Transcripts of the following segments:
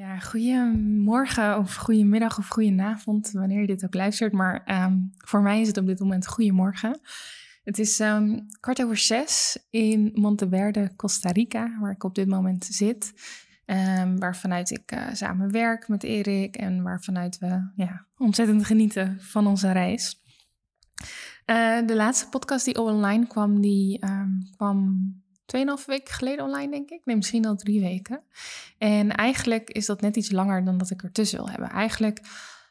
Ja, goedemorgen of goedemiddag of goedenavond, wanneer je dit ook luistert. Maar ehm, voor mij is het op dit moment goedemorgen. Het is um, kwart over zes in Monteverde, Costa Rica, waar ik op dit moment zit. Um, waarvanuit ik uh, samen werk met Erik en waarvanuit we ja, ontzettend genieten van onze reis. Uh, de laatste podcast die online kwam, die kwam 2,5 weken geleden online, denk ik. Nee, misschien al drie weken. En eigenlijk is dat net iets langer dan dat ik ertussen wil hebben. Eigenlijk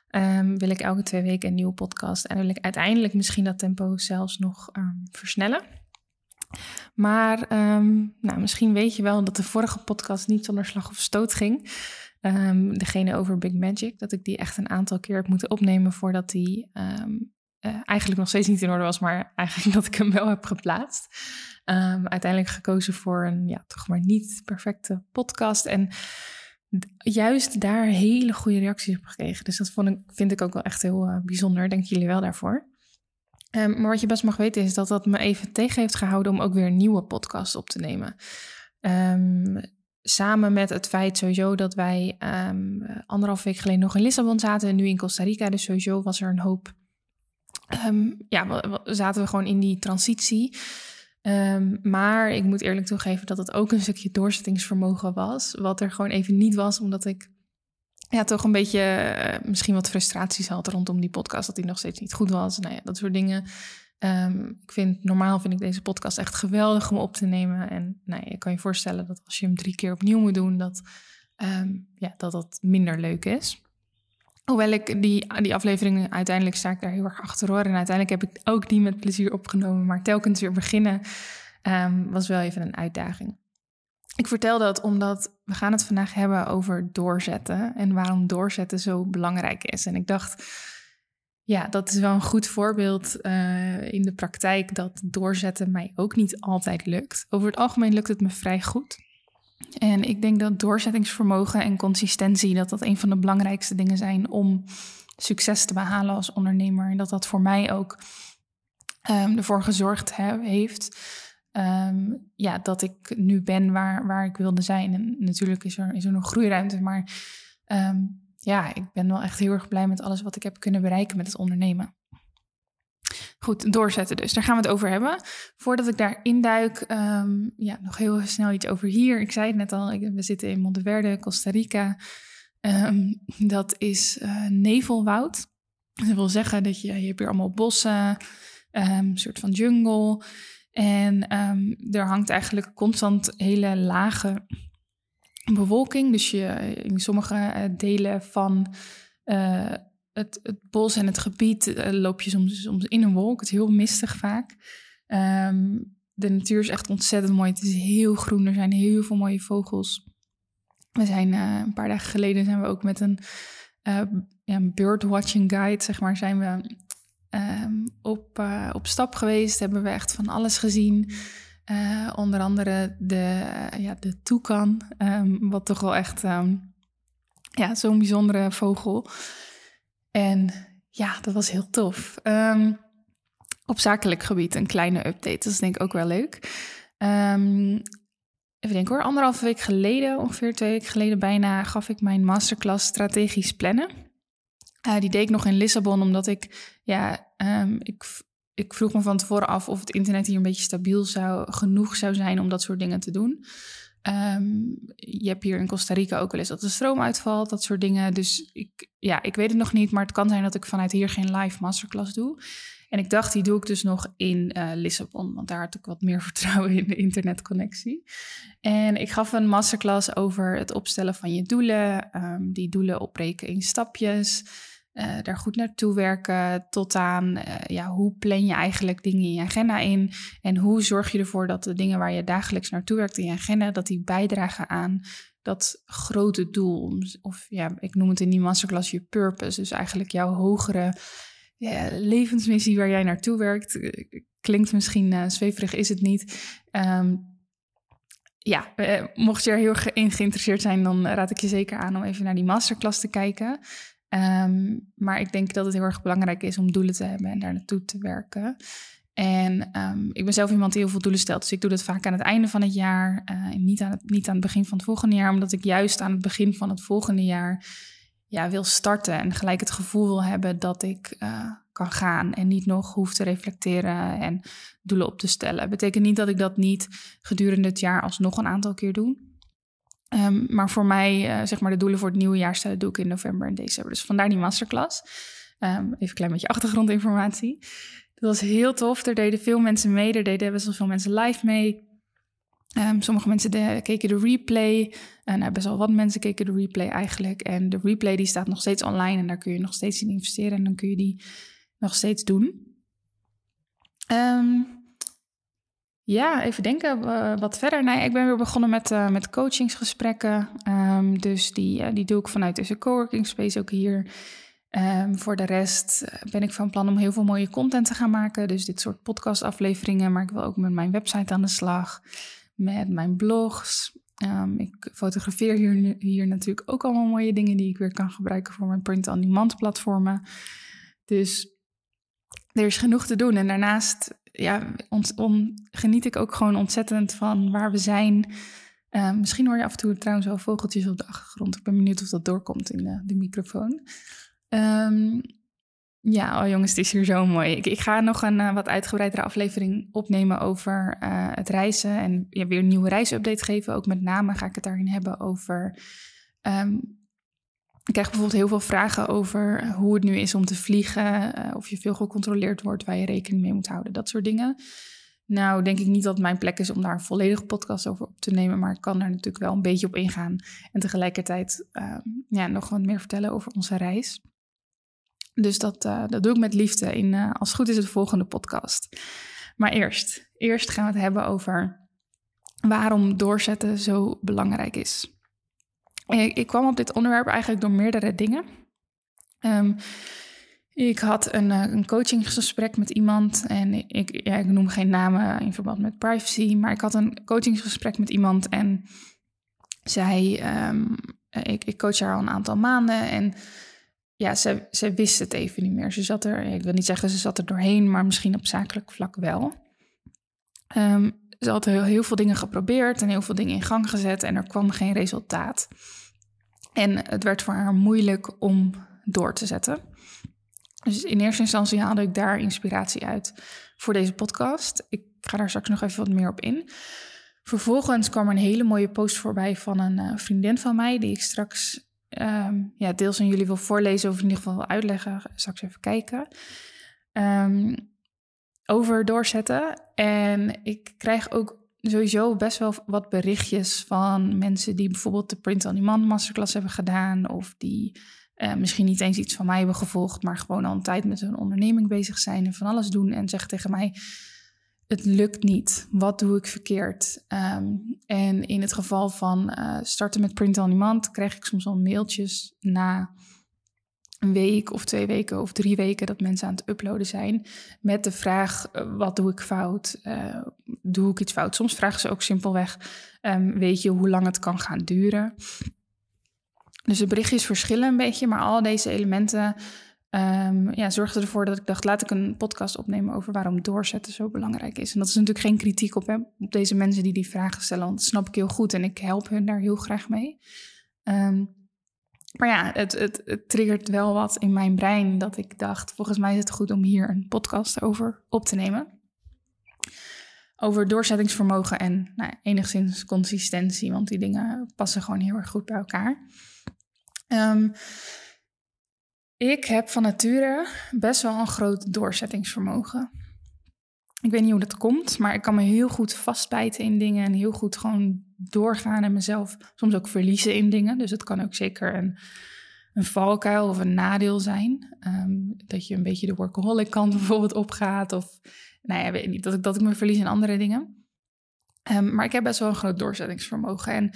um, wil ik elke twee weken een nieuwe podcast. En wil ik uiteindelijk misschien dat tempo zelfs nog um, versnellen. Maar um, nou, misschien weet je wel dat de vorige podcast niet zonder slag of stoot ging. degene over Big Magic. Dat ik die echt een aantal keer heb moeten opnemen voordat die uh, eigenlijk nog steeds niet in orde was, maar eigenlijk dat ik hem wel heb geplaatst. Um, uiteindelijk gekozen voor een ja, toch maar niet perfecte podcast. En juist daar hele goede reacties op gekregen. Dus dat vond ik, vind ik ook wel echt heel uh, bijzonder. Dank jullie wel daarvoor. Um, maar wat je best mag weten is dat dat me even tegen heeft gehouden om ook weer een nieuwe podcast op te nemen. Um, samen met het feit sowieso dat wij anderhalf week geleden nog in Lissabon zaten en nu in Costa Rica. Dus sowieso was er een hoop ja, zaten we gewoon in die transitie. Um, maar ik moet eerlijk toegeven dat het ook een stukje doorzettingsvermogen was. Wat er gewoon even niet was, omdat ik ja, toch een beetje uh, misschien wat frustraties had rondom die podcast. Dat die nog steeds niet goed was. Nou ja, dat soort dingen. Um, ik vind, normaal vind ik deze podcast echt geweldig om op te nemen. En nou ja, je kan je voorstellen dat als je hem drie keer opnieuw moet doen, dat ja, dat, dat minder leuk is. Hoewel ik die, die afleveringen uiteindelijk sta ik daar heel erg achter hoor. En uiteindelijk heb ik ook die met plezier opgenomen. Maar telkens weer beginnen um, was wel even een uitdaging. Ik vertel dat omdat we gaan het vandaag hebben over doorzetten. En waarom doorzetten zo belangrijk is. En ik dacht, ja, dat is wel een goed voorbeeld uh, in de praktijk dat doorzetten mij ook niet altijd lukt. Over het algemeen lukt het me vrij goed. En ik denk dat doorzettingsvermogen en consistentie, dat dat een van de belangrijkste dingen zijn om succes te behalen als ondernemer. En dat dat voor mij ook um, ervoor gezorgd he, heeft um, ja, dat ik nu ben waar, waar ik wilde zijn. En natuurlijk is er, is er nog groeiruimte, maar um, ja, ik ben wel echt heel erg blij met alles wat ik heb kunnen bereiken met het ondernemen. Goed, doorzetten dus. Daar gaan we het over hebben. Voordat ik daar induik, um, ja, nog heel snel iets over hier. Ik zei het net al, we zitten in Monteverde, Costa Rica. Um, dat is uh, nevelwoud. Dat wil zeggen dat je, je hebt hier allemaal bossen, um, een soort van jungle. En er hangt eigenlijk constant hele lage bewolking. Dus je, in sommige eh, delen van uh, het, het bos en het gebied uh, loop je soms, in een wolk. Het is heel mistig vaak. Um, de natuur is echt ontzettend mooi. Het is heel groen. Er zijn heel veel mooie vogels. We zijn uh, een paar dagen geleden zijn we ook met een, uh, ja, birdwatching guide, zeg maar, zijn we um, op, op stap geweest. Hebben we echt van alles gezien. onder andere de, ja, de toekan, um, wat toch wel echt ja, zo'n bijzondere vogel. En ja, dat was heel tof. Um, op zakelijk gebied een kleine update. Dat is denk ik ook wel leuk. Um, even denken hoor. Anderhalve week geleden, ongeveer twee weken geleden bijna, gaf ik mijn masterclass strategisch plannen. Uh, die deed ik nog in Lissabon, omdat ik, ja, um, ik, ik vroeg me van tevoren af of het internet hier een beetje stabiel zou, genoeg zou zijn om dat soort dingen te doen. Ehm, je hebt hier in Costa Rica ook wel eens dat de stroom uitvalt, dat soort dingen. Dus ik, ja, ik weet het nog niet, maar het kan zijn dat ik vanuit hier geen live masterclass doe. En ik dacht, die doe ik dus nog in uh, Lissabon, want daar had ik wat meer vertrouwen in de internetconnectie. En ik gaf een masterclass over het opstellen van je doelen, um, die doelen opbreken in stapjes, uh, daar goed naartoe werken, tot aan uh, ja, hoe plan je eigenlijk dingen in je agenda in en hoe zorg je ervoor dat de dingen waar je dagelijks naartoe werkt in je agenda, dat die bijdragen aan dat grote doel. Of ja, ik noem het in die masterclass je purpose, dus eigenlijk jouw hogere ja, levensmissie waar jij naartoe werkt. Eh, klinkt misschien zweverig, is het niet. Um, ja, mocht je er heel in geïnteresseerd zijn, dan raad ik je zeker aan om even naar die masterclass te kijken. Um, maar ik denk dat het heel erg belangrijk is om doelen te hebben en daar naartoe te werken. En um, ik ben zelf iemand die heel veel doelen stelt. Dus ik doe dat vaak aan het einde van het jaar. Uh, niet, aan het, niet aan het begin van het volgende jaar. Omdat ik juist aan het begin van het volgende jaar ja, wil starten en gelijk het gevoel wil hebben dat ik uh, kan gaan en niet nog hoef te reflecteren en doelen op te stellen. Betekent niet dat ik dat niet gedurende het jaar alsnog een aantal keer doe. Um, maar voor mij, uh, zeg maar, de doelen voor het nieuwe jaar stellen doe ik in november en december. Dus vandaar die masterclass. Um, even klein beetje achtergrondinformatie. Dat was heel tof. Er deden veel mensen mee. Er deden best wel veel mensen live mee. Um, sommige mensen keken de replay. Nou, best wel wat mensen keken de replay eigenlijk. En de replay die staat nog steeds online en daar kun je nog steeds in investeren. En dan kun je die nog steeds doen. Um, ja, even denken wat verder. Nee, ik ben weer begonnen met, uh, met coachingsgesprekken. Um, dus die, uh, die doe ik vanuit deze coworking space ook hier. Um, voor de rest ben ik van plan om heel veel mooie content te gaan maken. Dus dit soort podcastafleveringen. Maar ik wil ook met mijn website aan de slag met mijn blogs. Um, ik fotografeer hier, hier natuurlijk ook allemaal mooie dingen die ik weer kan gebruiken voor mijn print-on-demand platformen. Dus er is genoeg te doen. En daarnaast ja, on, geniet ik ook gewoon ontzettend van waar we zijn. Uh, misschien hoor je af en toe trouwens wel vogeltjes op de achtergrond. Ik ben benieuwd of dat doorkomt in de, de microfoon. Um, ja, oh jongens, het is hier zo mooi. Ik, ik ga nog een uh, wat uitgebreidere aflevering opnemen over uh, het reizen en ja, weer een nieuwe reisupdate geven. Ook met name ga ik het daarin hebben over. Um, ik krijg bijvoorbeeld heel veel vragen over hoe het nu is om te vliegen, uh, of je veel gecontroleerd wordt, waar je rekening mee moet houden, dat soort dingen. Nou, denk ik niet dat mijn plek is om daar een volledige podcast over op te nemen, maar ik kan daar natuurlijk wel een beetje op ingaan en tegelijkertijd ja, nog wat meer vertellen over onze reis. Dus dat, uh, dat doe ik met liefde in, als het goed is, de volgende podcast. Maar eerst, eerst gaan we het hebben over waarom doorzetten zo belangrijk is. Ik, kwam op dit onderwerp eigenlijk door meerdere dingen. Um, ik had een, uh, een coachingsgesprek met iemand en ik, ja, ik noem geen namen in verband met privacy, maar ik had een coachingsgesprek met iemand en zij, um, ik, ik coach haar al een aantal maanden en ja, ze, ze wist het even niet meer. Ze zat er, ik wil niet zeggen ze zat er doorheen, maar misschien op zakelijk vlak wel. Um, ze had heel veel dingen geprobeerd en heel veel dingen in gang gezet en er kwam geen resultaat. En het werd voor haar moeilijk om door te zetten. Dus in eerste instantie haalde ik daar inspiratie uit voor deze podcast. Ik ga daar straks nog even wat meer op in. Vervolgens kwam er een hele mooie post voorbij van een uh, vriendin van mij, die ik straks um, ja, deels aan jullie wil voorlezen of in ieder geval wil uitleggen. Straks even kijken. Um, over doorzetten. En ik krijg ook sowieso best wel wat berichtjes van mensen die bijvoorbeeld de Print on Masterclass hebben gedaan. Of die uh, misschien niet eens iets van mij hebben gevolgd, maar gewoon al een tijd met hun onderneming bezig zijn en van alles doen. En zeggen tegen mij: het lukt niet. Wat doe ik verkeerd? Um, en in het geval van uh, starten met print on krijg ik soms al mailtjes na een week of twee weken of drie weken dat mensen aan het uploaden zijn met de vraag uh, wat doe ik fout? Uh, doe ik iets fout? Soms vragen ze ook simpelweg um, weet je hoe lang het kan gaan duren? Dus de berichtjes verschillen een beetje, maar al deze elementen um, ja, zorgde ervoor dat ik dacht, laat ik een podcast opnemen over waarom doorzetten zo belangrijk is. En dat is natuurlijk geen kritiek op, op deze mensen die die vragen stellen, want dat snap ik heel goed en ik help hun daar heel graag mee. Um, maar ja, het, het, triggert wel wat in mijn brein dat ik dacht, volgens mij is het goed om hier een podcast over op te nemen. Over doorzettingsvermogen en nou, enigszins consistentie, want die dingen passen gewoon heel erg goed bij elkaar. Um, ik heb van nature best wel een groot doorzettingsvermogen. Ik weet niet hoe dat komt, maar ik kan me heel goed vastbijten in dingen en heel goed gewoon doorgaan en mezelf soms ook verliezen in dingen. Dus het kan ook zeker een, een valkuil of een nadeel zijn. Ehm, dat je een beetje de workaholic kant bijvoorbeeld opgaat of nou ja, weet niet, dat ik, dat ik me verlies in andere dingen. Um, maar ik heb best wel een groot doorzettingsvermogen. En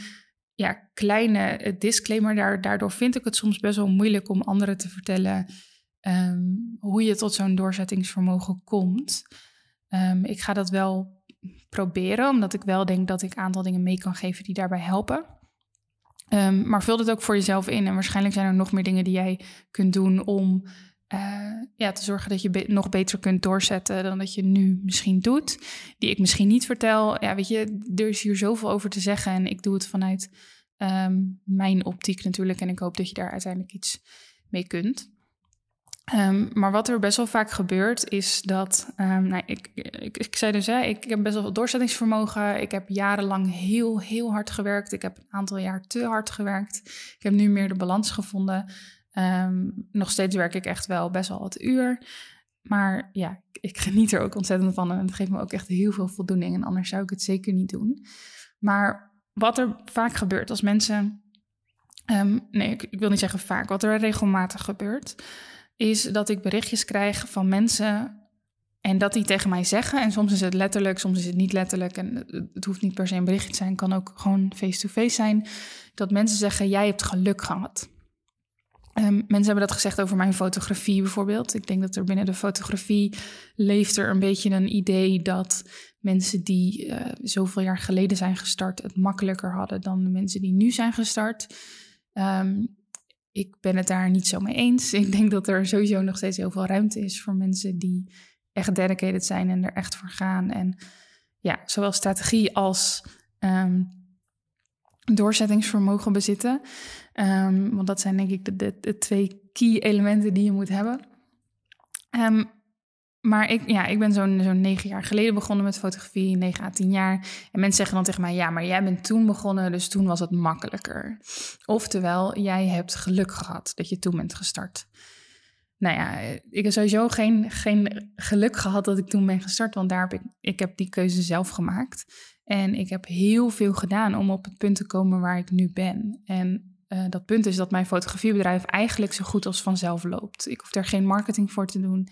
ja, kleine disclaimer, daardoor vind ik het soms best wel moeilijk om anderen te vertellen ehm, hoe je tot zo'n doorzettingsvermogen komt. Ehm, ik ga dat wel proberen, omdat ik wel denk dat ik een aantal dingen mee kan geven die daarbij helpen. Um, maar vul het ook voor jezelf in. En waarschijnlijk zijn er nog meer dingen die jij kunt doen om uh, ja, te zorgen dat je nog beter kunt doorzetten dan dat je nu misschien doet. Die ik misschien niet vertel. Ja, weet je, er is hier zoveel over te zeggen. En ik doe het vanuit um, mijn optiek natuurlijk. En ik hoop dat je daar uiteindelijk iets mee kunt. Um, maar wat er best wel vaak gebeurt, is dat. Um, nou, ik, ik, ik, zei dus, hè, ik, heb best wel veel doorzettingsvermogen. Ik heb jarenlang heel, heel hard gewerkt. Ik heb een aantal jaar te hard gewerkt. Ik heb nu meer de balans gevonden. Um, nog steeds werk ik echt wel best wel wat uur. Maar ja, ik, geniet er ook ontzettend van. En het geeft me ook echt heel veel voldoening. En anders zou ik het zeker niet doen. Maar wat er vaak gebeurt als mensen. Nee, ik, ik, wil niet zeggen vaak. Wat er regelmatig gebeurt. Is dat ik berichtjes krijg van mensen. En dat die tegen mij zeggen. En soms is het letterlijk, soms is het niet letterlijk. En het hoeft niet per se een berichtje te zijn. Kan ook gewoon face-to-face -face zijn. Dat mensen zeggen: Jij hebt geluk gehad. Um, mensen hebben dat gezegd over mijn fotografie bijvoorbeeld. Ik denk dat er binnen de fotografie leeft er een beetje een idee dat mensen die uh, zoveel jaar geleden zijn gestart het makkelijker hadden dan de mensen die nu zijn gestart. Um, ik ben het daar niet zo mee eens. Ik denk dat er sowieso nog steeds heel veel ruimte is voor mensen die echt dedicated zijn en er echt voor gaan. En ja, zowel strategie als um, doorzettingsvermogen bezitten. Um, want dat zijn denk ik de, de, de, twee key elementen die je moet hebben. Um, maar ik, ja, ik ben zo'n zo'n negen jaar geleden begonnen met fotografie, negen à tien jaar. En mensen zeggen dan tegen mij, ja, maar jij bent toen begonnen, dus toen was het makkelijker. Oftewel, jij hebt geluk gehad dat je toen bent gestart. Nou ja, ik heb sowieso geen, geen geluk gehad dat ik toen ben gestart, want daar heb ik, ik heb die keuze zelf gemaakt. En ik heb heel veel gedaan om op het punt te komen waar ik nu ben. En uh, dat punt is dat mijn fotografiebedrijf eigenlijk zo goed als vanzelf loopt. Ik hoef er geen marketing voor te doen.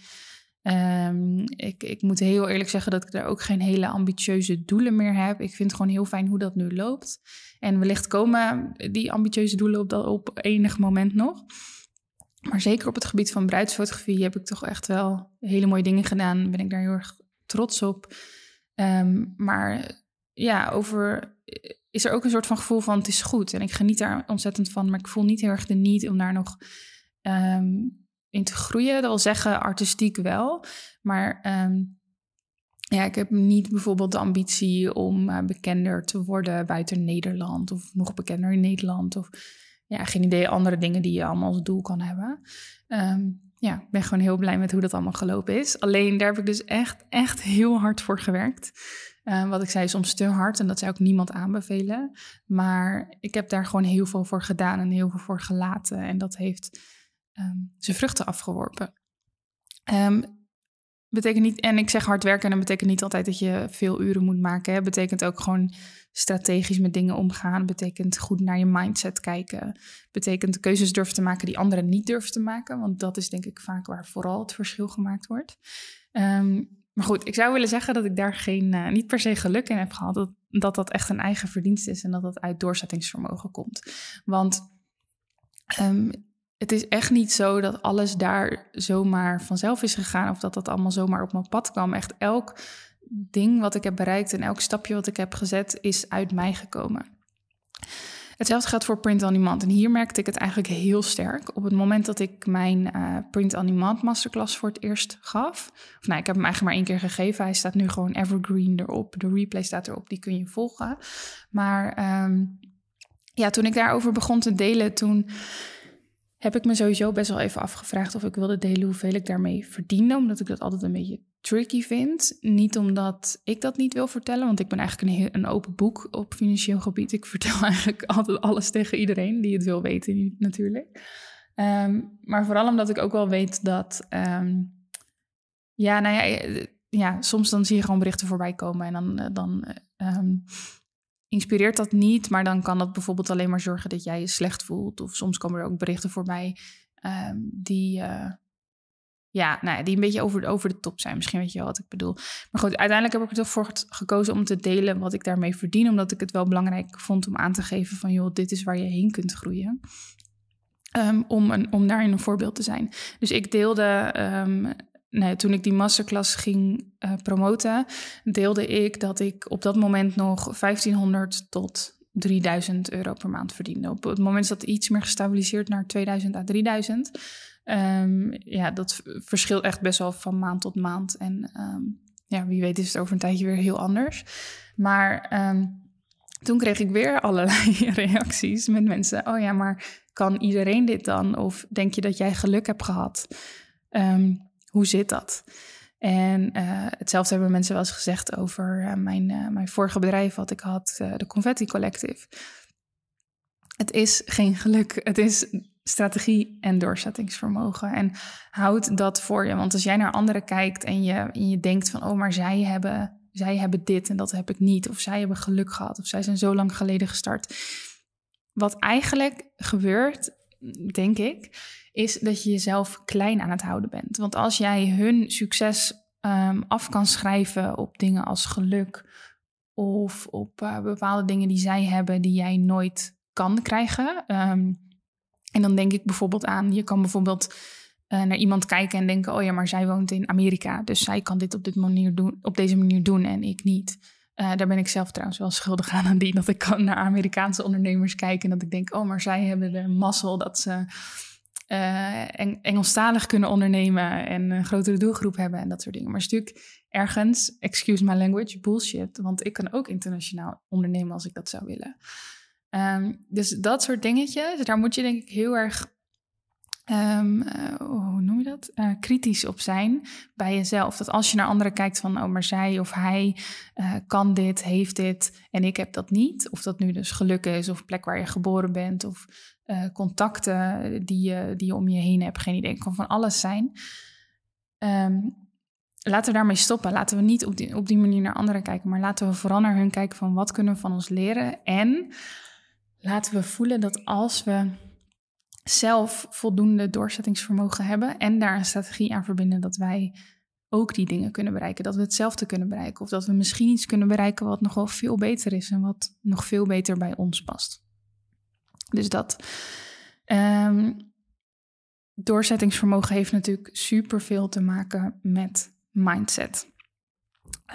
Um, ik, ik moet heel eerlijk zeggen dat ik daar ook geen hele ambitieuze doelen meer heb. Ik vind het gewoon heel fijn hoe dat nu loopt. En wellicht komen die ambitieuze doelen op, dat, op enig moment nog. Maar zeker op het gebied van bruidsfotografie heb ik toch echt wel hele mooie dingen gedaan. Ben ik daar heel erg trots op. Um, maar ja, over is er ook een soort van gevoel van het is goed. En ik geniet daar ontzettend van, maar ik voel niet heel erg de niet om daar nog um, in te groeien. Dat wil zeggen, artistiek wel. Maar um, ja, ik heb niet bijvoorbeeld de ambitie om uh, bekender te worden buiten Nederland of nog bekender in Nederland. Of ja, geen idee, andere dingen die je allemaal als doel kan hebben. Um, ja, ik ben gewoon heel blij met hoe dat allemaal gelopen is. Alleen daar heb ik dus echt, echt heel hard voor gewerkt. Uh, wat ik zei, soms te hard en dat zou ik niemand aanbevelen. Maar ik heb daar gewoon heel veel voor gedaan en heel veel voor gelaten. En dat heeft um, zijn vruchten afgeworpen. Um, betekent niet, en ik zeg hard werken, en dat betekent niet altijd dat je veel uren moet maken. Het betekent ook gewoon strategisch met dingen omgaan. betekent goed naar je mindset kijken. betekent keuzes durven te maken die anderen niet durven te maken. Want dat is denk ik vaak waar vooral het verschil gemaakt wordt. Um, maar goed, ik zou willen zeggen dat ik daar geen, uh, niet per se geluk in heb gehad. Dat, dat echt een eigen verdienst is en dat dat uit doorzettingsvermogen komt. Want het is echt niet zo dat alles daar zomaar vanzelf is gegaan of dat dat allemaal zomaar op mijn pad kwam. Echt elk ding wat ik heb bereikt en elk stapje wat ik heb gezet is uit mij gekomen. Hetzelfde geldt voor print on demand. En hier merkte ik het eigenlijk heel sterk. Op het moment dat ik mijn uh, print on demand masterclass voor het eerst gaf. Of nou, ik heb hem eigenlijk maar één keer gegeven. Hij staat nu gewoon evergreen erop. De replay staat erop, die kun je volgen. Maar um, ja, toen ik daarover begon te delen, toen heb ik me sowieso best wel even afgevraagd of ik wilde delen hoeveel ik daarmee verdiende, omdat ik dat altijd een beetje tricky vind. Niet omdat ik dat niet wil vertellen, want ik ben eigenlijk een, een open boek op financieel gebied. Ik vertel eigenlijk altijd alles tegen iedereen die het wil weten, natuurlijk. Ehm, maar vooral omdat ik ook wel weet dat, ehm, ja, nou ja, ja, soms dan zie je gewoon berichten voorbij komen en dan, eh, dan ehm, inspireert dat niet, maar dan kan dat bijvoorbeeld alleen maar zorgen dat jij je slecht voelt. Of soms komen er ook berichten voorbij die, uh, ja, nou ja, die een beetje over, over de top zijn. Misschien weet je wel wat ik bedoel. Maar goed, uiteindelijk heb ik er toch voor gekozen om te delen wat ik daarmee verdien. Omdat ik het wel belangrijk vond om aan te geven van... joh, dit is waar je heen kunt groeien. Um, om, een, om daarin een voorbeeld te zijn. Dus ik deelde... Um, nee, toen ik die masterclass ging uh, promoten, deelde ik dat ik op dat moment nog 1500 tot 3000 euro per maand verdiende. Op het moment is dat iets meer gestabiliseerd naar 2000 à 3000. Um, ja, dat verschilt echt best wel van maand tot maand. En um, ja, wie weet is het over een tijdje weer heel anders. Maar um, toen kreeg ik weer allerlei reacties met mensen. Oh ja, maar kan iedereen dit dan? Of denk je dat jij geluk hebt gehad? Hoe zit dat? En uh, hetzelfde hebben mensen wel eens gezegd over uh, mijn, uh, mijn vorige bedrijf wat ik had, de Confetti Collective. Het is geen geluk. Het is strategie en doorzettingsvermogen. En houd dat voor je. Want als jij naar anderen kijkt en je, en je denkt van, oh, maar zij hebben, zij hebben dit en dat heb ik niet. Of zij hebben geluk gehad. Of zij zijn zo lang geleden gestart. Wat eigenlijk gebeurt, denk ik, is dat je jezelf klein aan het houden bent. Want als jij hun succes um, af kan schrijven op dingen als geluk of op uh, bepaalde dingen die zij hebben die jij nooit kan krijgen. Um, en dan denk ik bijvoorbeeld aan, je kan bijvoorbeeld uh, naar iemand kijken en denken, oh ja, maar zij woont in Amerika, dus zij kan dit op, dit manier doen, op deze manier doen en ik niet. Uh, daar ben ik zelf trouwens wel schuldig aan, aan die dat ik kan naar Amerikaanse ondernemers kijk en dat ik denk, oh, maar zij hebben de mazzel dat ze Eng Engelstalig kunnen ondernemen en een grotere doelgroep hebben en dat soort dingen. Maar het is natuurlijk ergens, excuse my language, bullshit, want ik kan ook internationaal ondernemen als ik dat zou willen. Um, dus dat soort dingetjes, daar moet je denk ik heel erg, um, uh, hoe noem je dat? Uh, kritisch op zijn bij jezelf. Dat als je naar anderen kijkt van, oh maar zij of hij uh, kan dit, heeft dit en ik heb dat niet. Of dat nu dus geluk is of plek waar je geboren bent of contacten die je, die je om je heen hebt. Geen idee, het kan van alles zijn. Um, laten we daarmee stoppen. Laten we niet op die, op die manier naar anderen kijken, maar laten we vooral naar hun kijken van wat kunnen we van ons leren. En laten we voelen dat als we zelf voldoende doorzettingsvermogen hebben en daar een strategie aan verbinden, dat wij ook die dingen kunnen bereiken. Dat we hetzelfde kunnen bereiken. Of dat we misschien iets kunnen bereiken wat nog wel veel beter is en wat nog veel beter bij ons past. Dus dat. Um, doorzettingsvermogen heeft natuurlijk super veel te maken met mindset.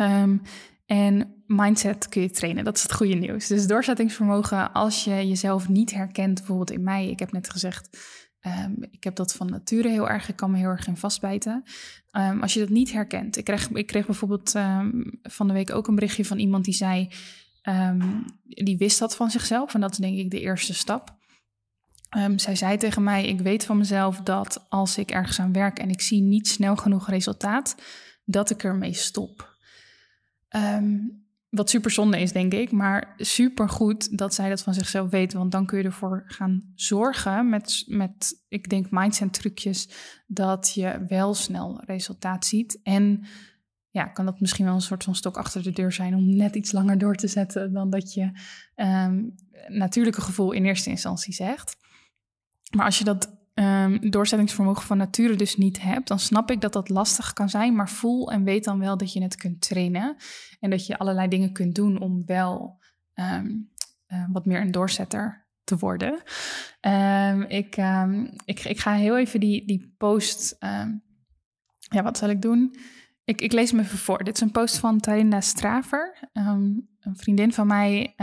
Um, en mindset kun je trainen, dat is het goede nieuws. Dus doorzettingsvermogen, als je jezelf niet herkent, bijvoorbeeld in mij, ik heb net gezegd, um, ik heb dat van nature heel erg, ik kan me heel erg in vastbijten. Um, als je dat niet herkent, ik kreeg, ik kreeg bijvoorbeeld um, van de week ook een berichtje van iemand die zei, die wist dat van zichzelf en dat is denk ik de eerste stap. zij zei tegen mij, ik weet van mezelf dat als ik ergens aan werk en ik zie niet snel genoeg resultaat, dat ik ermee stop. Wat super zonde is, denk ik. Maar super goed dat zij dat van zichzelf weten. Want dan kun je ervoor gaan zorgen met, met ik denk, mindset trucjes. Dat je wel snel resultaat ziet. En ja, kan dat misschien wel een soort van stok achter de deur zijn om net iets langer door te zetten dan dat je um, natuurlijke gevoel in eerste instantie zegt. Maar als je dat um, doorzettingsvermogen van nature dus niet hebt, dan snap ik dat dat lastig kan zijn. Maar voel en weet dan wel dat je het kunt trainen. En dat je allerlei dingen kunt doen om wel um, uh, wat meer een doorzetter te worden. Um, ik, ik, ik ga heel even die, die post. ja, wat zal ik doen? Ik, ik lees hem even voor. Dit is een post van Tarinda Straver, een vriendin van mij.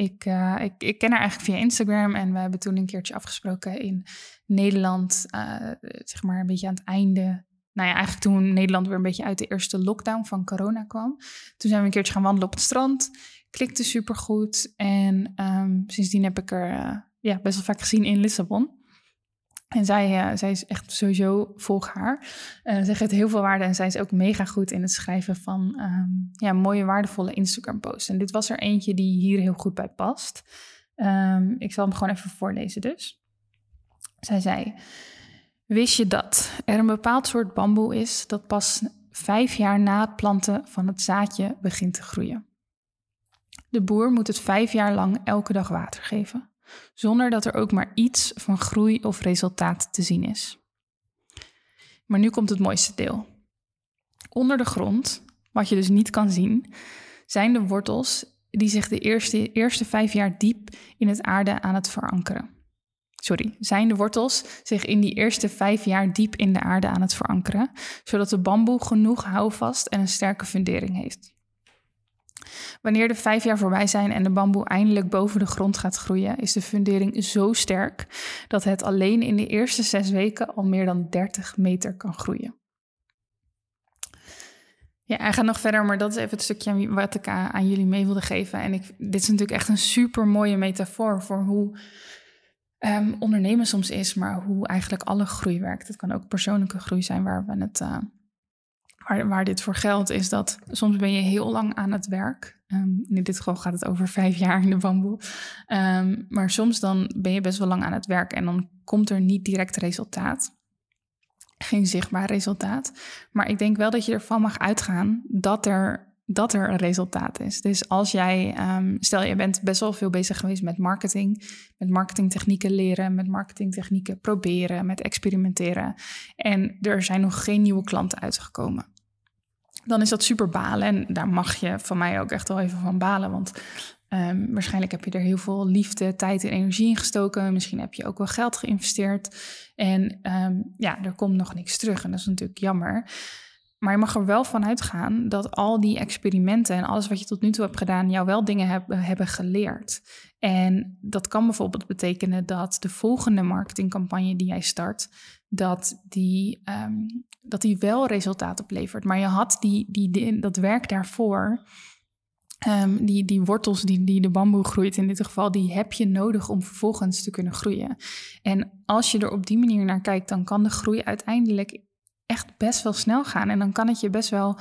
Ik, uh, ik, ik, ken haar eigenlijk via Instagram en we hebben toen een keertje afgesproken in Nederland, uh, zeg maar een beetje aan het einde. Nou ja, eigenlijk toen Nederland weer een beetje uit de eerste lockdown van corona kwam. Toen zijn we een keertje gaan wandelen op het strand. Klikte supergoed en um, sindsdien heb ik er uh, ja, best wel vaak gezien in Lissabon. En zij, uh, zij is echt sowieso volg haar. Uh, zij geeft heel veel waarde en zij is ook mega goed in het schrijven van um, ja, mooie, waardevolle Instagram-posts. En dit was er eentje die hier heel goed bij past. Um, ik zal hem gewoon even voorlezen dus. Zij zei, wist je dat er een bepaald soort bamboe is dat pas vijf jaar na het planten van het zaadje begint te groeien? De boer moet het vijf jaar lang elke dag water geven, zonder dat er ook maar iets van groei of resultaat te zien is. Maar nu komt het mooiste deel. Onder de grond, wat je dus niet kan zien, zijn de wortels die zich de eerste, eerste vijf jaar diep in het aarde aan het verankeren. Sorry, zijn de wortels zich in die eerste vijf jaar diep in de aarde aan het verankeren, zodat de bamboe genoeg houvast en een sterke fundering heeft. Wanneer de vijf jaar voorbij zijn en de bamboe eindelijk boven de grond gaat groeien, is de fundering zo sterk dat het alleen in de eerste zes weken al meer dan 30 meter kan groeien. Ja, hij gaat nog verder, maar dat is even het stukje wat ik aan jullie mee wilde geven. En ik, dit is natuurlijk echt een super mooie metafoor voor hoe um, ondernemen soms is, maar hoe eigenlijk alle groei werkt. Het kan ook persoonlijke groei zijn waar we het. Uh, waar, dit voor geldt, is dat soms ben je heel lang aan het werk. Um, in dit geval gaat het over vijf jaar in de bamboe. Um, maar soms dan ben je best wel lang aan het werk en dan komt er niet direct resultaat. Geen zichtbaar resultaat. Maar ik denk wel dat je ervan mag uitgaan dat er dat er een resultaat is. Dus als jij, um, stel je bent best wel veel bezig geweest met marketing, met marketingtechnieken leren, met marketingtechnieken proberen, met experimenteren. En er zijn nog geen nieuwe klanten uitgekomen. Dan is dat super balen. En daar mag je van mij ook echt wel even van balen. Want um, waarschijnlijk heb je er heel veel liefde, tijd en energie in gestoken. Misschien heb je ook wel geld geïnvesteerd. En um, ja, er komt nog niks terug. En dat is natuurlijk jammer. Maar je mag er wel van uitgaan dat al die experimenten en alles wat je tot nu toe hebt gedaan, jou wel dingen hebben geleerd. En dat kan bijvoorbeeld betekenen dat de volgende marketingcampagne die jij start, dat die, um, dat die wel resultaat oplevert. Maar je had die, die, dat werk daarvoor, um, die, die wortels die, die de bamboe groeit in dit geval, die heb je nodig om vervolgens te kunnen groeien. En als je er op die manier naar kijkt, dan kan de groei uiteindelijk echt best wel snel gaan. En dan kan het je best wel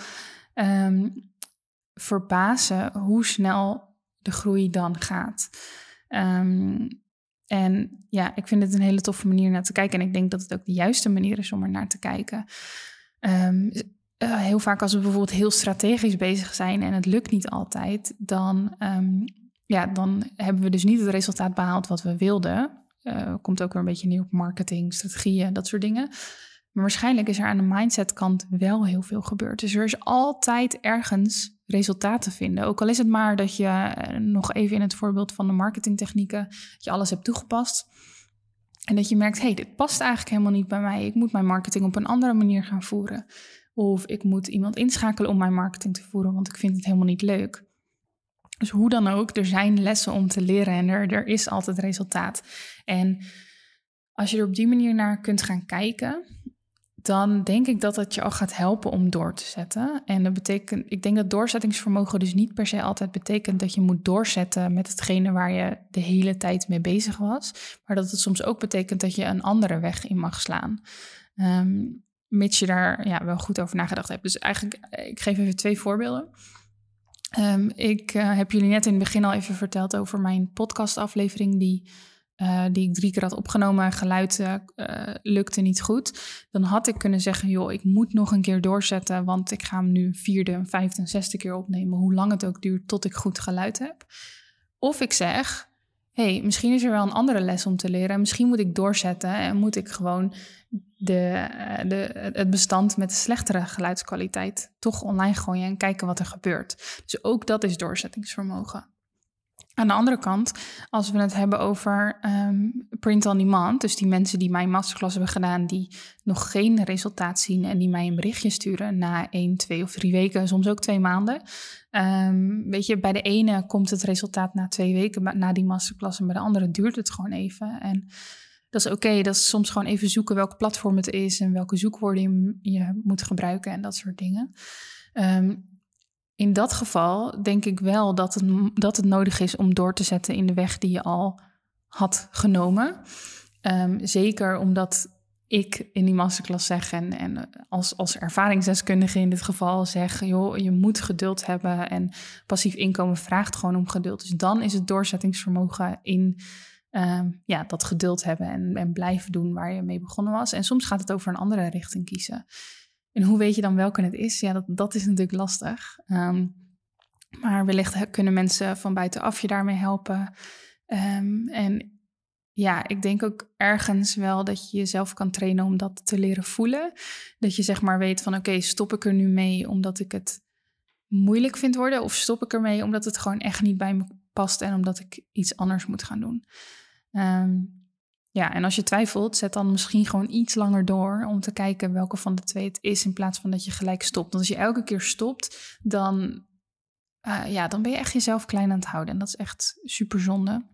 um, verbazen hoe snel de groei dan gaat. Um, en ja, ik vind het een hele toffe manier naar te kijken. En ik denk dat het ook de juiste manier is om er naar te kijken. Um, uh, heel vaak als we bijvoorbeeld heel strategisch bezig zijn en het lukt niet altijd, dan, um, ja, dan hebben we dus niet het resultaat behaald wat we wilden. Uh, komt ook weer een beetje nieuw op marketing, strategieën, dat soort dingen. Maar waarschijnlijk is er aan de mindset-kant wel heel veel gebeurd. Dus er is altijd ergens resultaat te vinden. Ook al is het maar dat je eh, nog even in het voorbeeld van de marketingtechnieken, dat je alles hebt toegepast. En dat je merkt, hey, dit past eigenlijk helemaal niet bij mij. Ik moet mijn marketing op een andere manier gaan voeren. Of ik moet iemand inschakelen om mijn marketing te voeren, want ik vind het helemaal niet leuk. Dus hoe dan ook, er zijn lessen om te leren en er, er is altijd resultaat. En als je er op die manier naar kunt gaan kijken, dan denk ik dat het je al gaat helpen om door te zetten. En dat betekent, ik denk dat doorzettingsvermogen dus niet per se altijd betekent dat je moet doorzetten met hetgene waar je de hele tijd mee bezig was. Maar dat het soms ook betekent dat je een andere weg in mag slaan. Um, mits je daar ja, wel goed over nagedacht hebt. Dus eigenlijk, ik geef even twee voorbeelden. Um, ik uh, heb jullie net in het begin al even verteld over mijn podcastaflevering die uh, die ik drie keer had opgenomen, geluid uh, lukte niet goed. Dan had ik kunnen zeggen, joh, ik moet nog een keer doorzetten, want ik ga hem nu vierde, vijfde en zesde keer opnemen, hoe lang het ook duurt tot ik goed geluid heb. Of ik zeg, hey, misschien is er wel een andere les om te leren. Misschien moet ik doorzetten en moet ik gewoon de, de, het bestand met de slechtere geluidskwaliteit toch online gooien en kijken wat er gebeurt. Dus ook dat is doorzettingsvermogen. Aan de andere kant, als we het hebben over um, print on demand, dus die mensen die mijn masterclass hebben gedaan, die nog geen resultaat zien en die mij een berichtje sturen na één, twee of drie weken, soms ook twee maanden. Um, weet je, bij de ene komt het resultaat na twee weken na die masterclass en bij de andere duurt het gewoon even. En dat is oké, dat is soms gewoon even zoeken welk platform het is en welke zoekwoorden je, moet gebruiken en dat soort dingen. Um, in dat geval denk ik wel dat het, dat het nodig is om door te zetten in de weg die je al had genomen. Ehm, zeker omdat ik in die masterclass zeg en, en als, als ervaringsdeskundige in dit geval zeg, joh, je moet geduld hebben en passief inkomen vraagt gewoon om geduld. Dus dan is het doorzettingsvermogen in Ehm, ja, dat geduld hebben en, en blijven doen waar je mee begonnen was. En soms gaat het over een andere richting kiezen. En hoe weet je dan welke het is? Ja, dat, dat is natuurlijk lastig. Ehm, maar wellicht kunnen mensen van buitenaf je daarmee helpen. Ehm, en ja, ik denk ook ergens wel dat je jezelf kan trainen om dat te leren voelen. Dat je zeg maar weet van oké, stop ik er nu mee omdat ik het moeilijk vind worden? Of stop ik ermee omdat het gewoon echt niet bij me past en omdat ik iets anders moet gaan doen? Ehm, ja, en als je twijfelt, zet dan misschien gewoon iets langer door om te kijken welke van de twee het is, in plaats van dat je gelijk stopt. Want als je elke keer stopt, dan, uh, ja, dan ben je echt jezelf klein aan het houden. En dat is echt super zonde.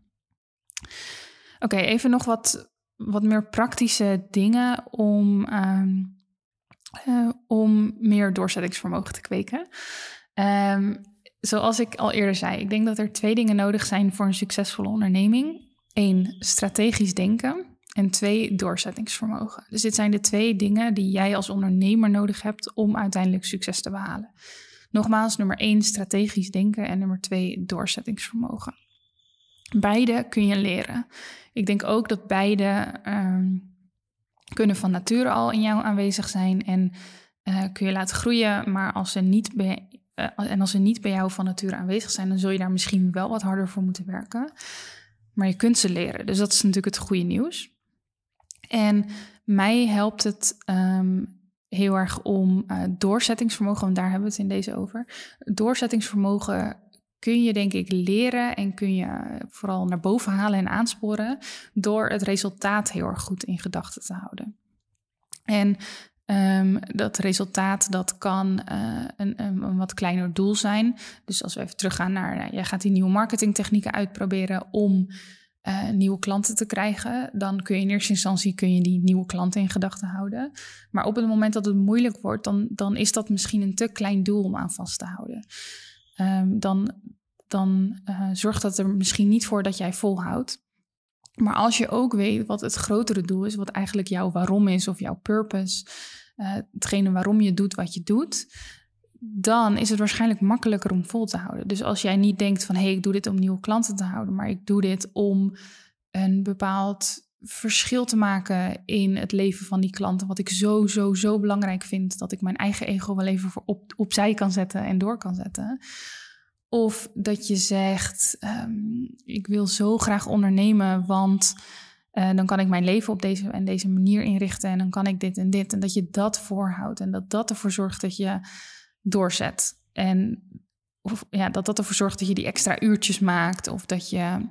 Oké, even nog wat, wat meer praktische dingen om, ehm, eh, om meer doorzettingsvermogen te kweken. Um, zoals ik al eerder zei, ik denk dat er twee dingen nodig zijn voor een succesvolle onderneming. Eén, strategisch denken. En twee, doorzettingsvermogen. Dus dit zijn de twee dingen die jij als ondernemer nodig hebt om uiteindelijk succes te behalen. Nogmaals, nummer één, strategisch denken. En nummer twee, doorzettingsvermogen. Beide kun je leren. Ik denk ook dat beide uh, kunnen van nature al in jou aanwezig zijn en uh, kun je laten groeien. Maar als ze niet uh, en als ze niet bij jou van nature aanwezig zijn, dan zul je daar misschien wel wat harder voor moeten werken maar je kunt ze leren. Dus dat is natuurlijk het goede nieuws. En mij helpt het um, heel erg om uh, doorzettingsvermogen, want daar hebben we het in deze over. Doorzettingsvermogen kun je denk ik leren en kun je vooral naar boven halen en aansporen door het resultaat heel erg goed in gedachten te houden. En Um, dat resultaat dat kan uh, een, een, wat kleiner doel zijn. Dus als we even teruggaan naar, nou, jij gaat die nieuwe marketingtechnieken uitproberen om uh, nieuwe klanten te krijgen, dan kun je in eerste instantie kun je die nieuwe klanten in gedachten houden. Maar op het moment dat het moeilijk wordt, dan, dan is dat misschien een te klein doel om aan vast te houden. Um, dan dan uh, zorgt dat er misschien niet voor dat jij volhoudt. Maar als je ook weet wat het grotere doel is, wat eigenlijk jouw waarom is of jouw purpose, uh, hetgene waarom je doet wat je doet, dan is het waarschijnlijk makkelijker om vol te houden. Dus als jij niet denkt van hé, hey, ik doe dit om nieuwe klanten te houden, maar ik doe dit om een bepaald verschil te maken in het leven van die klanten, wat ik zo, zo, zo belangrijk vind, dat ik mijn eigen ego wel even voor op, opzij kan zetten en door kan zetten of dat je zegt, um, ik wil zo graag ondernemen, want uh, dan kan ik mijn leven op deze en deze manier inrichten en dan kan ik dit en dit. En dat je dat voorhoudt en dat dat ervoor zorgt dat je doorzet. En of, ja, dat dat ervoor zorgt dat je die extra uurtjes maakt of dat je...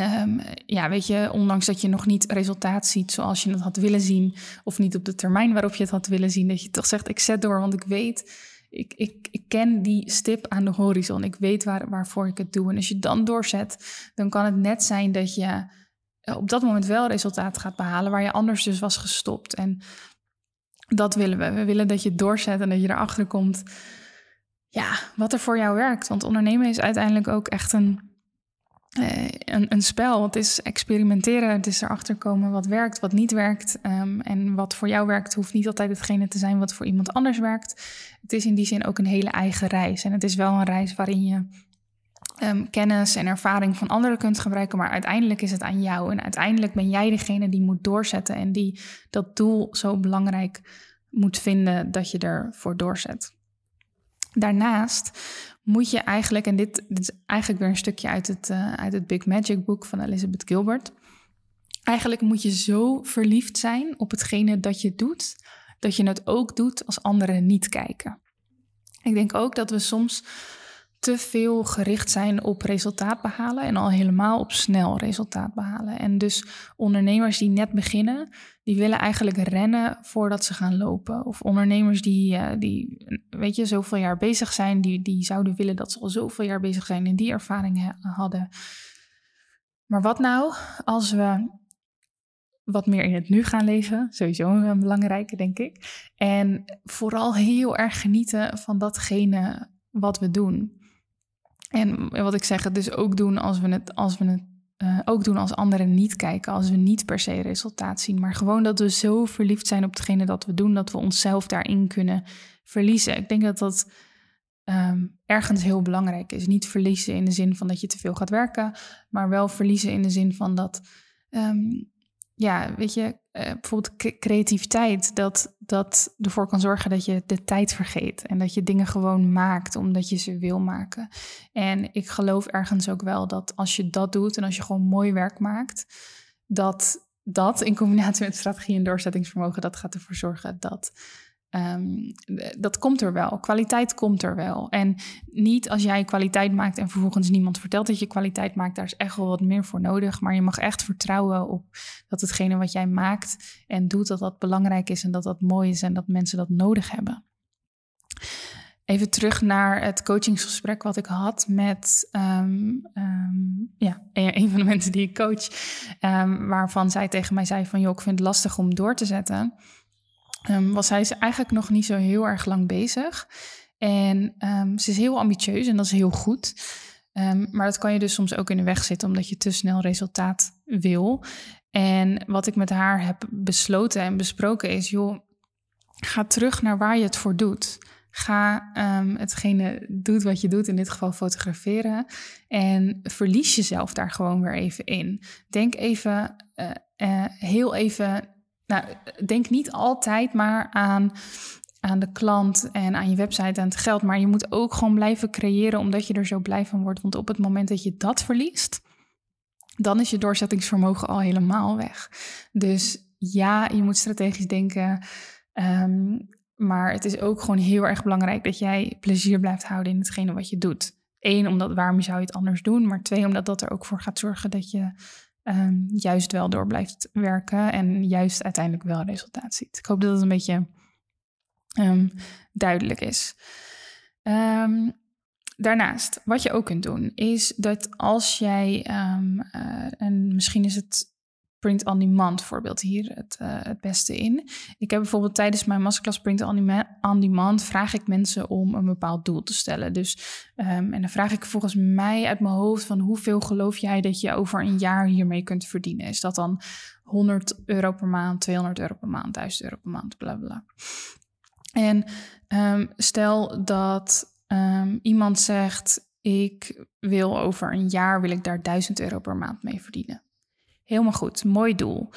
Um, ja, weet je, ondanks dat je nog niet resultaat ziet zoals je het had willen zien, of niet op de termijn waarop je het had willen zien, dat je toch zegt: Ik zet door, want ik weet ik, ik, ik ken die stip aan de horizon. Ik weet waar, waarvoor ik het doe. En als je dan doorzet, dan kan het net zijn dat je eh, op dat moment wel resultaat gaat behalen waar je anders dus was gestopt. En dat willen we. We willen dat je doorzet en dat je erachter komt. Ja, wat er voor jou werkt. Want ondernemen is uiteindelijk ook echt een uh, een, een, spel. Het is experimenteren. Het is erachter komen wat werkt, wat niet werkt. Um, en wat voor jou werkt, hoeft niet altijd hetgene te zijn wat voor iemand anders werkt. Het is in die zin ook een hele eigen reis. En het is wel een reis waarin je um, kennis en ervaring van anderen kunt gebruiken. Maar uiteindelijk is het aan jou. En uiteindelijk ben jij degene die moet doorzetten. En die dat doel zo belangrijk moet vinden dat je ervoor doorzet. Daarnaast moet je eigenlijk, en dit, is eigenlijk weer een stukje uit het, uh, uit het Big Magic boek van Elizabeth Gilbert. Eigenlijk moet je zo verliefd zijn op hetgene dat je doet, dat je het ook doet als anderen niet kijken. Ik denk ook dat we soms te veel gericht zijn op resultaat behalen en al helemaal op snel resultaat behalen. En dus ondernemers die net beginnen, die willen eigenlijk rennen voordat ze gaan lopen. Of ondernemers die, uh, die weet je, zoveel jaar bezig zijn, die, die zouden willen dat ze al zoveel jaar bezig zijn en die ervaring hadden. Maar wat nou als we wat meer in het nu gaan leven. Sowieso een belangrijke, denk ik. En vooral heel erg genieten van datgene wat we doen. En wat ik zeg, het dus ook doen als we het, als we het eh, ook doen als anderen niet kijken, als we niet per se resultaat zien. Maar gewoon dat we zo verliefd zijn op hetgene dat we doen, dat we onszelf daarin kunnen verliezen. Ik denk dat dat ehm, ergens heel belangrijk is. Niet verliezen in de zin van dat je te veel gaat werken, maar wel verliezen in de zin van dat ehm, ja, weet je, uh, bijvoorbeeld creativiteit, dat dat ervoor kan zorgen dat je de tijd vergeet en dat je dingen gewoon maakt omdat je ze wil maken. En ik geloof ergens ook wel dat als je dat doet en als je gewoon mooi werk maakt, dat dat in combinatie met strategie en doorzettingsvermogen, dat gaat ervoor zorgen dat Um, dat komt er wel. Kwaliteit komt er wel. En niet als jij kwaliteit maakt en vervolgens niemand vertelt dat je kwaliteit maakt. Daar is echt wel wat meer voor nodig. Maar je mag echt vertrouwen op dat hetgene wat jij maakt en doet, dat dat belangrijk is en dat dat mooi is en dat mensen dat nodig hebben. Even terug naar het coachingsgesprek wat ik had met um, um, ja, een van de mensen die ik coach. waarvan zij tegen mij zei van joh, ik vind het lastig om door te zetten. Um, was is eigenlijk nog niet zo heel erg lang bezig. En um, ze is heel ambitieus en dat is heel goed. Um, maar dat kan je dus soms ook in de weg zitten, omdat je te snel resultaat wil. En wat ik met haar heb besloten en besproken is: joh, ga terug naar waar je het voor doet. Ga hetgene doet wat je doet, in dit geval fotograferen. En verlies jezelf daar gewoon weer even in. Denk even, uh, uh, heel even nou, denk niet altijd maar aan, aan de klant en aan je website en het geld. Maar je moet ook gewoon blijven creëren omdat je er zo blij van wordt. Want op het moment dat je dat verliest, dan is je doorzettingsvermogen al helemaal weg. Dus ja, je moet strategisch denken. Um, maar het is ook gewoon heel erg belangrijk dat jij plezier blijft houden in hetgene wat je doet. Eén, omdat waarom zou je het anders doen? Maar twee, omdat dat er ook voor gaat zorgen dat je um, juist wel door blijft werken en juist uiteindelijk wel resultaat ziet. Ik hoop dat het een beetje um, duidelijk is. Um, daarnaast, wat je ook kunt doen, is dat als jij, uh, en misschien is het print on demand voorbeeld hier het, uh, het beste in. Ik heb bijvoorbeeld tijdens mijn masterclass print on demand vraag ik mensen om een bepaald doel te stellen. Dus um, en dan vraag ik volgens mij uit mijn hoofd van hoeveel geloof jij dat je over een jaar hiermee kunt verdienen? Is dat dan 100 euro per maand, 200 euro per maand, 1000 euro per maand, bla bla. En um, stel dat um, iemand zegt ik wil over een jaar wil ik daar 1000 euro per maand mee verdienen. Helemaal goed, mooi doel.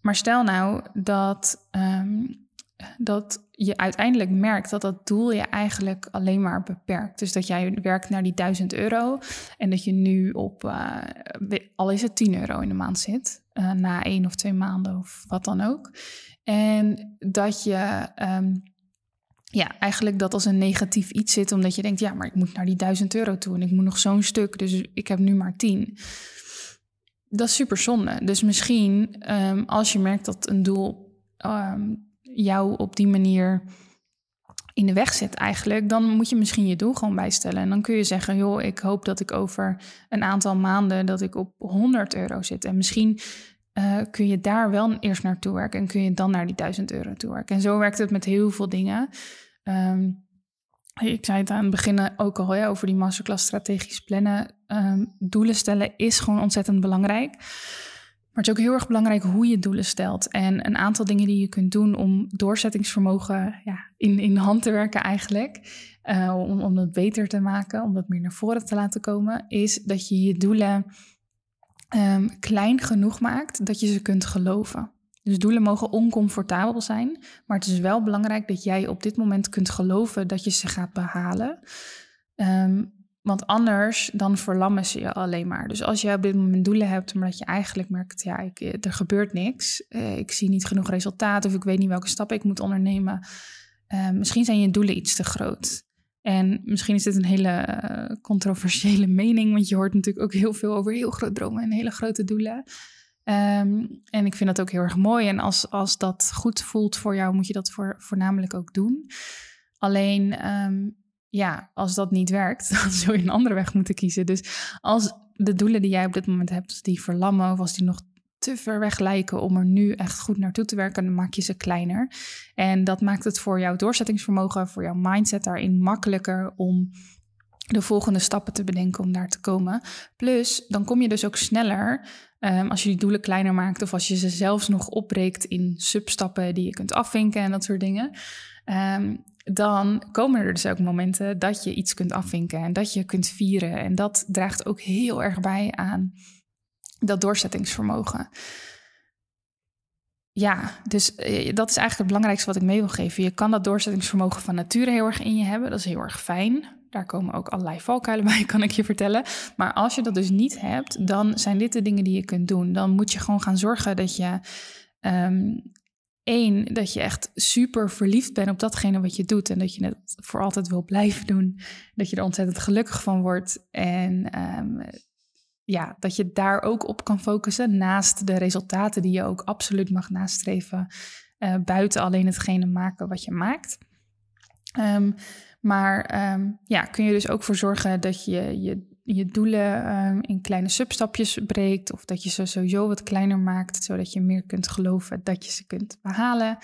Maar stel nou dat, um, dat je uiteindelijk merkt dat dat doel je eigenlijk alleen maar beperkt. Dus dat jij werkt naar die 1000 euro en dat je nu op, uh, al is het 10 euro in de maand zit, uh, na één of twee maanden of wat dan ook. En dat je um, ja, eigenlijk dat als een negatief iets zit, omdat je denkt, ja, maar ik moet naar die 1000 euro toe en ik moet nog zo'n stuk, dus ik heb nu maar 10 dat is super zonde. Dus misschien um, als je merkt dat een doel um, jou op die manier in de weg zit eigenlijk, dan moet je misschien je doel gewoon bijstellen. En dan kun je zeggen, joh, ik hoop dat ik over een aantal maanden dat ik op 100 euro zit. En misschien uh, kun je daar wel eerst naartoe werken en kun je dan naar die 1000 euro toe werken. En zo werkt het met heel veel dingen. Um, ik zei het aan het begin ook al over die masterclass strategisch plannen. Um, doelen stellen is gewoon ontzettend belangrijk. Maar het is ook heel erg belangrijk hoe je doelen stelt. En een aantal dingen die je kunt doen om doorzettingsvermogen ja, in, in de hand te werken eigenlijk. Uh, om, om dat beter te maken, om dat meer naar voren te laten komen. Is dat je je doelen um, klein genoeg maakt dat je ze kunt geloven. Dus doelen mogen oncomfortabel zijn, maar het is wel belangrijk dat jij op dit moment kunt geloven dat je ze gaat behalen. Um, want anders dan verlammen ze je alleen maar. Dus als jij op dit moment doelen hebt, maar dat je eigenlijk merkt, ja, ik, eh, er gebeurt niks. Uh, ik zie niet genoeg resultaat of ik weet niet welke stappen ik moet ondernemen. Uh, misschien zijn je doelen iets te groot. En misschien is dit een hele controversiële mening, want je hoort natuurlijk ook heel veel over heel groot dromen en hele grote doelen. Um, en ik vind dat ook heel erg mooi. En als, als dat goed voelt voor jou, moet je dat voor, voornamelijk ook doen. Alleen, um, ja, als dat niet werkt, dan zul je een andere weg moeten kiezen. Dus als de doelen die jij op dit moment hebt, die verlammen of als die nog te ver weg lijken om er nu echt goed naartoe te werken, dan maak je ze kleiner. En dat maakt het voor jouw doorzettingsvermogen, voor jouw mindset daarin makkelijker om de volgende stappen te bedenken om daar te komen. Plus, dan kom je dus ook sneller ehm, als je die doelen kleiner maakt of als je ze zelfs nog opbreekt in substappen die je kunt afvinken en dat soort dingen. Ehm, dan komen er dus ook momenten dat je iets kunt afvinken en dat je kunt vieren. En dat draagt ook heel erg bij aan dat doorzettingsvermogen. Ja, dus eh, dat is eigenlijk het belangrijkste wat ik mee wil geven. Je kan dat doorzettingsvermogen van nature heel erg in je hebben. Dat is heel erg fijn. Daar komen ook allerlei valkuilen bij, kan ik je vertellen. Maar als je dat dus niet hebt, dan zijn dit de dingen die je kunt doen. Dan moet je gewoon gaan zorgen dat je um, één, dat je echt super verliefd bent op datgene wat je doet. En dat je het voor altijd wil blijven doen. Dat je er ontzettend gelukkig van wordt. En um, ja, dat je daar ook op kan focussen. Naast de resultaten die je ook absoluut mag nastreven. Uh, buiten alleen hetgene maken wat je maakt. Um, maar um, ja, kun je dus ook voor zorgen dat je je, je doelen um, in kleine substapjes breekt. Of dat je ze sowieso wat kleiner maakt, zodat je meer kunt geloven dat je ze kunt behalen.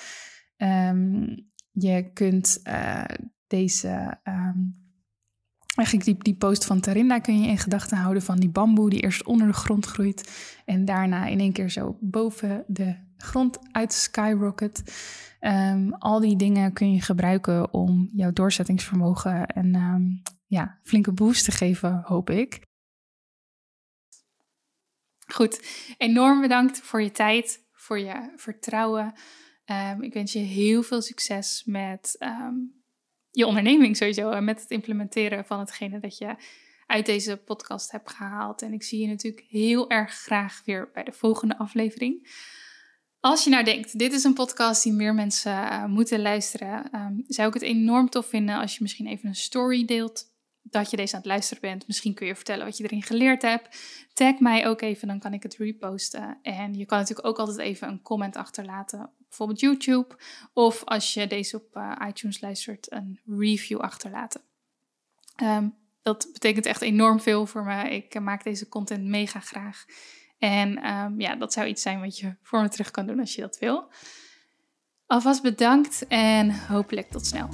je kunt uh, deze Eigenlijk die, die post van Tarinda kun je in gedachten houden van die bamboe die eerst onder de grond groeit en daarna in één keer zo boven de grond uit skyrocket. Um, al die dingen kun je gebruiken om jouw doorzettingsvermogen um, ja, flinke boost te geven, hoop ik. Goed, enorm bedankt voor je tijd, voor je vertrouwen. Um, ik wens je heel veel succes met je onderneming sowieso en met het implementeren van hetgene dat je uit deze podcast hebt gehaald. En ik zie je natuurlijk heel erg graag weer bij de volgende aflevering. Als je nou denkt, dit is een podcast die meer mensen uh, moeten luisteren, um, zou ik het enorm tof vinden als je misschien even een story deelt dat je deze aan het luisteren bent. Misschien kun je vertellen wat je erin geleerd hebt. Tag mij ook even, dan kan ik het reposten. En je kan natuurlijk ook altijd even een comment achterlaten bijvoorbeeld YouTube. Of als je deze op uh, iTunes luistert, een review achterlaten. Um, dat betekent echt enorm veel voor me. Ik maak deze content mega graag. En um, ja, dat zou iets zijn wat je voor me terug kan doen als je dat wil. Alvast bedankt en hopelijk tot snel.